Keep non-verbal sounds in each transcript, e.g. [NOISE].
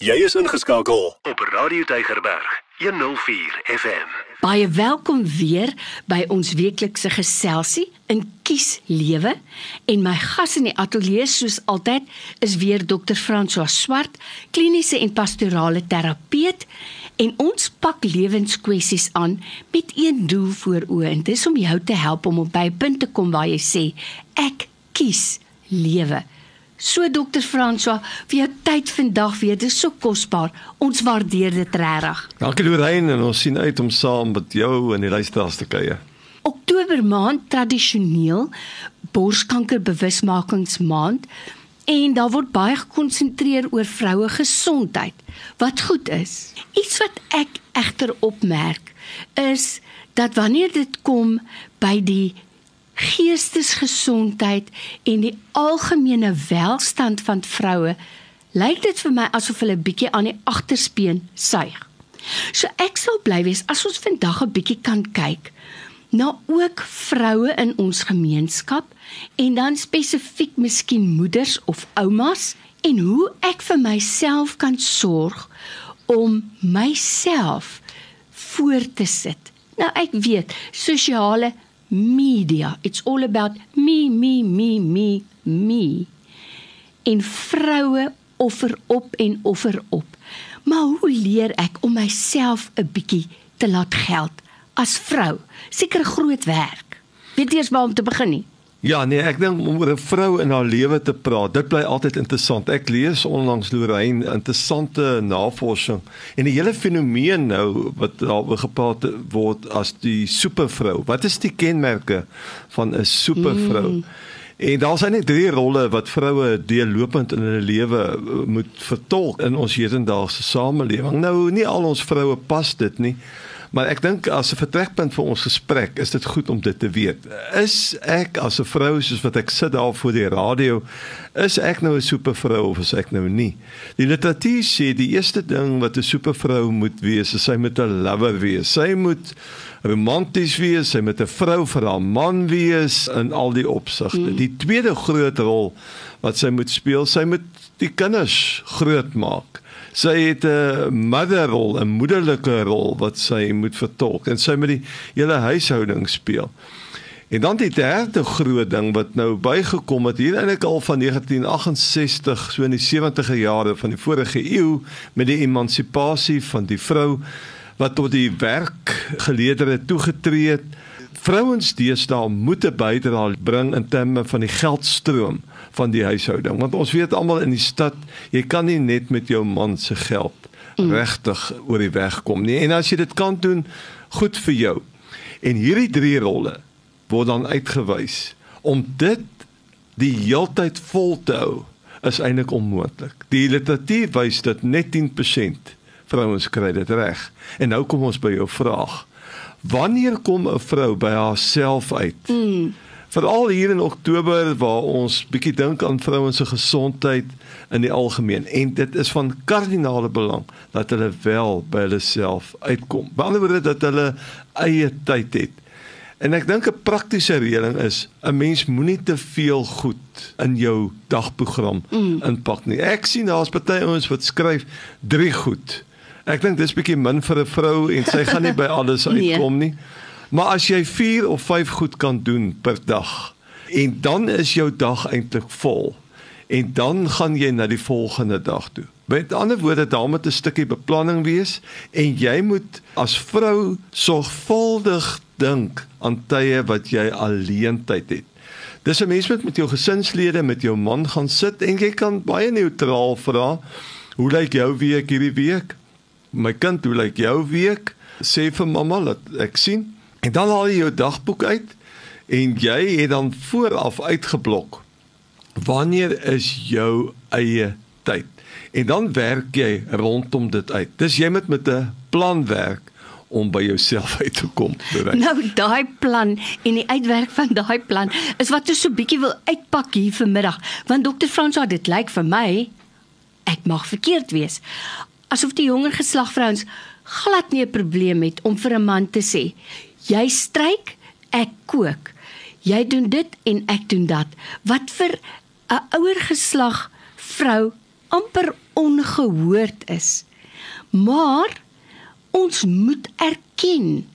Jy is ingeskakel op Radio Tygerberg 104 FM. Baie welkom weer by ons weeklikse geselsie in Kies Lewe en my gas in die ateljee soos altyd is weer Dr. François Swart, kliniese en pastorale terapeut en ons pak lewenskwessies aan met een doel voor oë en dis om jou te help om op by punt te kom waar jy sê ek kies lewe. So dokter François, vir jou tyd vandag weer, dit is so kosbaar. Ons waardeer dit regtig. Dankie Lorraine en ons sien uit om saam met jou en die luisteraars te kuier. Oktober maand tradisioneel borskanker bewusmakingsmaand en daar word baie gekonsentreer oor vroue gesondheid wat goed is. Iets wat ek egter opmerk is dat wanneer dit kom by die geestesgesondheid en die algemene welstand van vroue, lyk dit vir my asof hulle bietjie aan die agterspeen suig. So ek sal bly wees as ons vandag 'n bietjie kan kyk na ook vroue in ons gemeenskap en dan spesifiek miskien moeders of oumas en hoe ek vir myself kan sorg om myself voor te sit. Nou ek weet sosiale media. It's all about me, me, me, me, me. En vroue offer op en offer op. Maar hoe leer ek om myself 'n bietjie te laat geld as vrou? Seker groot werk. Weet eers waar om te begin nie. Ja, nee, ek dink om oor 'n vrou in haar lewe te praat, dit bly altyd interessant. Ek lees onlangs Lorraine interessante navorsing en die hele fenomeen nou wat daaroor gepraat word as die supervrou. Wat is die kenmerke van 'n supervrou? Mm. En daar is net drie rolle wat vroue deurlopend in hulle lewe eh, moet vertolk in ons hedendaagse samelewing. Nou, nie al ons vroue pas dit nie. Maar ek dink as 'n vertrekpunt vir ons gesprek is dit goed om dit te weet. Is ek as 'n vrou soos wat ek sit daar voor die radio, is ek nou 'n supervrou of is ek nou nie? Die literatuur sê die eerste ding wat 'n supervrou moet wees, is sy moet 'n lover wees. Sy moet romanties wees, sy moet 'n vrou vir haar man wees in al die opsigte. Mm. Die tweede groot rol wat sy moet speel, sy moet die kinders grootmaak. Sy het 'n motherrol, 'n moederlike rol wat sy moet vertolk en sy moet die hele huishouding speel. En dan die derde groot ding wat nou bygekom het hier eintlik al van 1968 so in die 70e jare van die vorige eeu met die emansipasie van die vrou wat tot die werkgeleerdere toegetree het. Vrouens deesdae moet 'n bydrae bring in terme van die geldstroom van die huishouding. Want ons weet almal in die stad jy kan nie net met jou man se geld mm. regtig oor die weg kom nie. En as jy dit kan doen goed vir jou. En hierdie drie rolle word dan uitgewys om dit die heeltyd vol te hou is eintlik onmoontlik. Die literatuur wys dat net 10% vrouens kry dit reg. En nou kom ons by jou vraag wanneer kom 'n vrou by haarself uit mm veral hier in Oktober waar ons bietjie dink aan vrouens se gesondheid in die algemeen en dit is van kardinale belang dat hulle wel by hulle self uitkom. Behalwe dat hulle eie tyd het. En ek dink 'n praktiese reëling is 'n mens moenie te veel goed in jou dagprogram mm. inpak nie. Ek sien daar's baie ouens wat skryf drie goed. Ek dink dis bietjie min vir 'n vrou en sy gaan nie by [LAUGHS] alles nee. uitkom nie. Maar as jy 4 of 5 goed kan doen per dag en dan is jou dag eintlik vol en dan gaan jy na die volgende dag toe. Met ander woorde, daar moet 'n stukkie beplanning wees en jy moet as vrou sorgvuldig dink aan tye wat jy alleen tyd het. Dis 'n mens moet met jou gesinslede, met jou man gaan sit en jy kan baie neutraal vra, "Hoe lyk jou week hierdie week?" "My kind, hoe lyk jou week?" Sê vir mamma dat ek sien En dan haal jy jou dagboek uit en jy het dan vooraf uitgeblok wanneer is jou eie tyd. En dan werk jy rondom dit uit. Dis jy moet met 'n plan werk om by jouself [LAUGHS] uit te kom. Bereik. Nou daai plan en die uitwerk van daai plan is wat jy so bietjie wil uitpak hier vanmiddag. Want dokter Fransa, dit lyk vir my ek mag verkeerd wees. Asof die jonger geslag vrouens glad nie 'n probleem het om vir 'n man te sê Jy stryk, ek kook. Jy doen dit en ek doen dat. Wat vir 'n ouer geslag vrou amper ongehoord is. Maar ons moet erken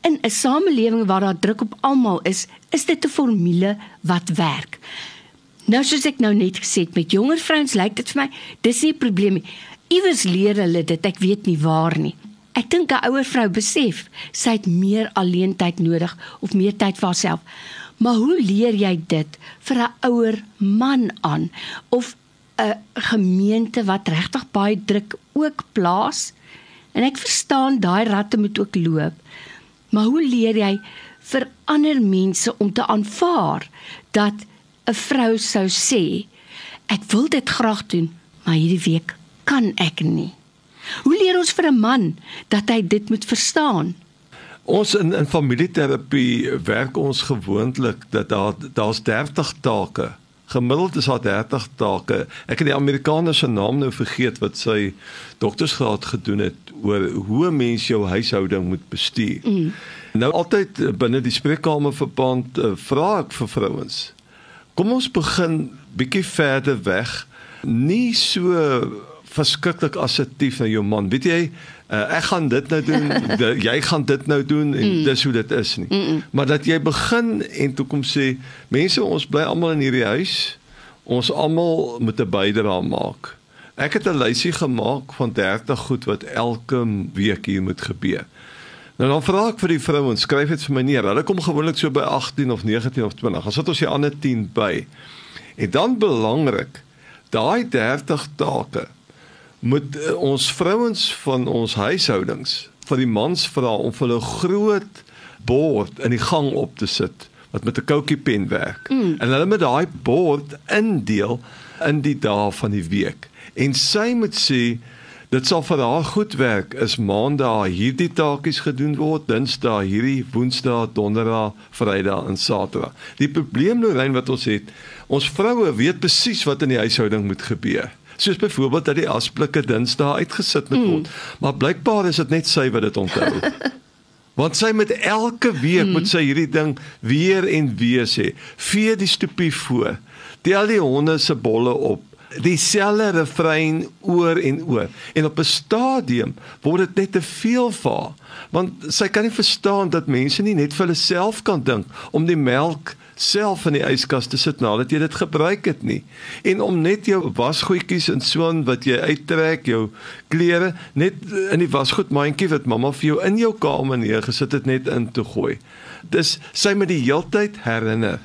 in 'n samelewing waar daar druk op almal is, is dit 'n formule wat werk. Nou soos ek nou net gesê het met jonger vrouens lyk dit vir my dis nie 'n probleem nie. Iewers leer hulle dit, ek weet nie waar nie. Ek dink 'n ouer vrou besef sy het meer alleentyd nodig of meer tyd vir haarself. Maar hoe leer jy dit vir 'n ouer man aan of 'n gemeente wat regtig baie druk ook plaas? En ek verstaan daai ratte moet ook loop. Maar hoe leer jy vir ander mense om te aanvaar dat 'n vrou sou sê ek wil dit graag doen, maar hierdie week kan ek nie. Hoe leer ons vir 'n man dat hy dit moet verstaan? Ons in in familieterapie werk ons gewoonlik dat daar daar's 30 take. Gemiddeld is daar 30 take. Ek het die Amerikaner se naam nou vergeet wat sy doktorsgraad gedoen het oor hoe 'n mens jou huishouding moet bestuur. Mm. Nou altyd binne die spreekkamer verband uh, vra ek vir vrouens. Kom ons begin bietjie verder weg. Nie so verskriklik assertief na jou man. Weet jy, uh, ek gaan dit nou doen, [LAUGHS] de, jy gaan dit nou doen en mm. dis hoe dit is nie. Mm -mm. Maar dat jy begin en toe kom sê, mense, ons bly almal in hierdie huis. Ons almal moet 'n bydrae maak. Ek het 'n lysie gemaak van 30 goed wat elke week hier moet gebeur. Nou dan vra ek vir die vrouens, skryf dit vir my neer. Hulle kom gewoonlik so by 18 of 19 of 20. Dan sit ons die ander 10 by. En dan belangrik, daai 30 take moet uh, ons vrouens van ons huishoudings vir die mans vra om vir hulle groot bord in die gang op te sit wat met 'n koutjie pen werk. Mm. En hulle moet daai bord indeel in die dae van die week. En sy moet sê dit sal vir haar goed werk is maandag hierdie taakies gedoen word, dinsdag hierdie, woensdag, donderdag, vrydag en saterdag. Die probleem nou rein wat ons het, ons vroue weet presies wat in die huishouding moet gebeur soos byvoorbeeld dat die asblikke dinsdae uitgesit moet word. Mm. Maar blykbaar is dit net sy wat dit onthou. [LAUGHS] Want sy met elke week mm. moet sy hierdie ding weer en weer sê. Vee die stoepie voor. Tel die honde se bolle op. Dieselfde refrein oor en oor. En op 'n stadium word dit net te veel vir haar. Want sy kan nie verstaan dat mense nie net vir hulle self kan dink om die melk self in die yskas te sit nadat jy dit gebruik het nie. En om net jou wasgoedjies en soan wat jy uittrek, jou klere net in die wasgoedmandjie wat mamma vir jou in jou kamer neergesit het net in te gooi. Dis sy met die heeltyd herinner.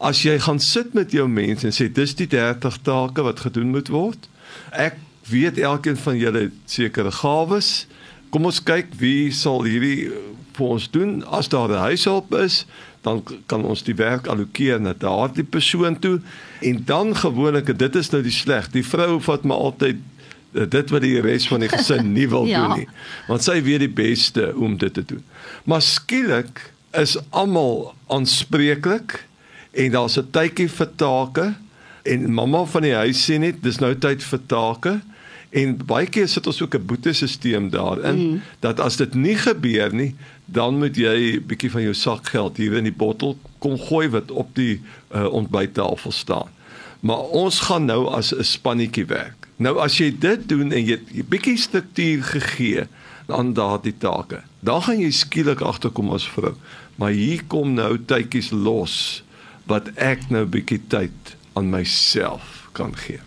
As jy gaan sit met jou mense en sê dis die 30 take wat gedoen moet word. Ek weet elkeen van julle het sekere gawes. Kom ons kyk wie sal hierdie vir ons doen as daar 'n huishulp is dan kan ons die werk allokeer na daardie persoon toe en dan gewoonlik dit is nou die sleg die vrou vat maar altyd eh, dit wat die res van die gesin nie wil [LAUGHS] ja. doen nie want sy weet die beste om dit te doen maar skielik is almal aanspreeklik en daar's 'n tydjie vir take en mamma van die huis sê net dis nou tyd vir take En baie keer sit ons ook 'n boetesisteem daarin mm. dat as dit nie gebeur nie, dan moet jy bietjie van jou sakgeld hier in die bottel kom gooi wat op die uh, ontbyttafel staan. Maar ons gaan nou as 'n spannetjie werk. Nou as jy dit doen en jy 'n bietjie struktuur gegee aan daardie take, dan gaan jy skielik agterkom as vrou. Maar hier kom nou tydjies los wat ek nou bietjie tyd aan myself kan gee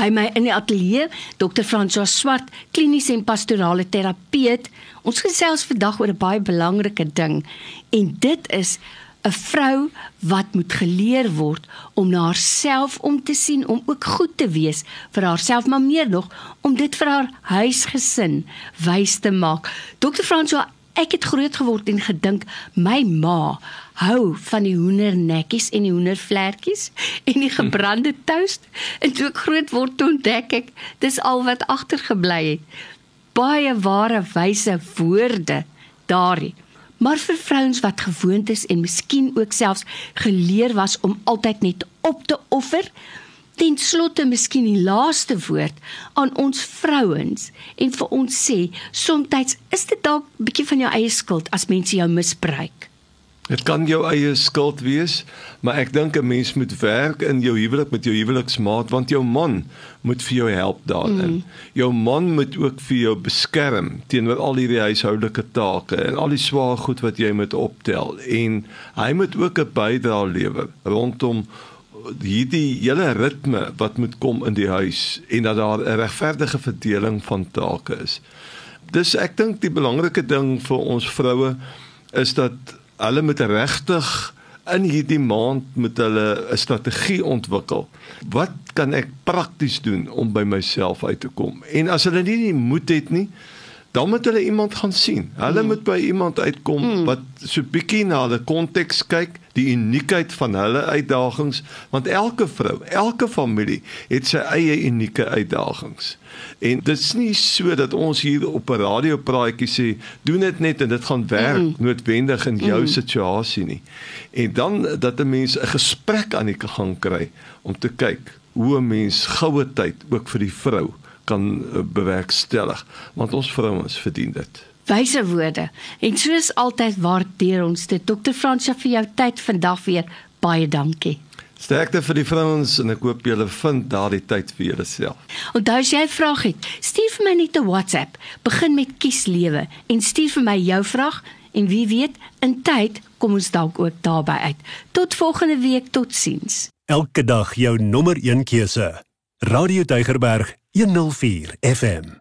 by my in die ateljee Dr. François Swart, kliniese en pastorale terapeut. Ons gesels vandag oor 'n baie belangrike ding en dit is 'n vrou wat moet geleer word om na haarself om te sien om ook goed te wees vir haarself maar meer nog om dit vir haar huisgesin wys te maak. Dr. François Ek het groot geword en gedink my ma hou van die hoendernekkies en die hoendervlekkies en die gebrande toast. En toe ek groot word, ontdek ek dis al wat agtergebly het. Baie ware wyse woorde daarin. Maar vir vrouens wat gewoond is en miskien ook selfs geleer was om altyd net op te offer, ten slotte miskien die laaste woord aan ons vrouens en vir ons sê soms is dit dalk 'n bietjie van jou eie skuld as mense jou misbruik. Dit kan jou eie skuld wees, maar ek dink 'n mens moet werk in jou huwelik met jou huweliksmaat want jou man moet vir jou help daarin. Mm. Jou man moet ook vir jou beskerm teenoor al hierdie huishoudelike take en al die swaar goed wat jy moet optel en hy moet ook 'n bydrae lewer rondom hierdie hele ritme wat moet kom in die huis en dat daar 'n regverdige verdeling van take is. Dis ek dink die belangrike ding vir ons vroue is dat hulle moet regtig in hierdie maand met hulle 'n strategie ontwikkel. Wat kan ek prakties doen om by myself uit te kom? En as hulle nie die moed het nie, dan moet hulle iemand gaan sien. Hulle mm. moet by iemand uitkom mm. wat so bietjie na die konteks kyk, die uniekheid van hulle uitdagings, want elke vrou, elke familie het sy eie unieke uitdagings. En dit is nie so dat ons hier op 'n radiopraatjie sê doen dit net en dit gaan werk mm. noodwendig in jou mm. situasie nie. En dan dat 'n mens 'n gesprek aan die gang kry om te kyk hoe 'n mens goue tyd ook vir die vrou kan eh, bewerkstellig want ons vrouens verdien dit. Wyse woorde. En soos altyd waardeer ons dit. Dr. Fransja vir jou tyd vandag weer. Baie dankie. Sterkte vir die vrouens en ek hoop julle vind daardie tyd vir julleself. Onthou as jy 'n vraag het, stuur vir my net 'n WhatsApp. Begin met kies lewe en stuur vir my jou vraag en wie weet, in tyd kom ons dalk ook daarby uit. Tot volgende week, totsiens. Elke dag jou nommer 1 keuse. Radio Deugerberg 104 FM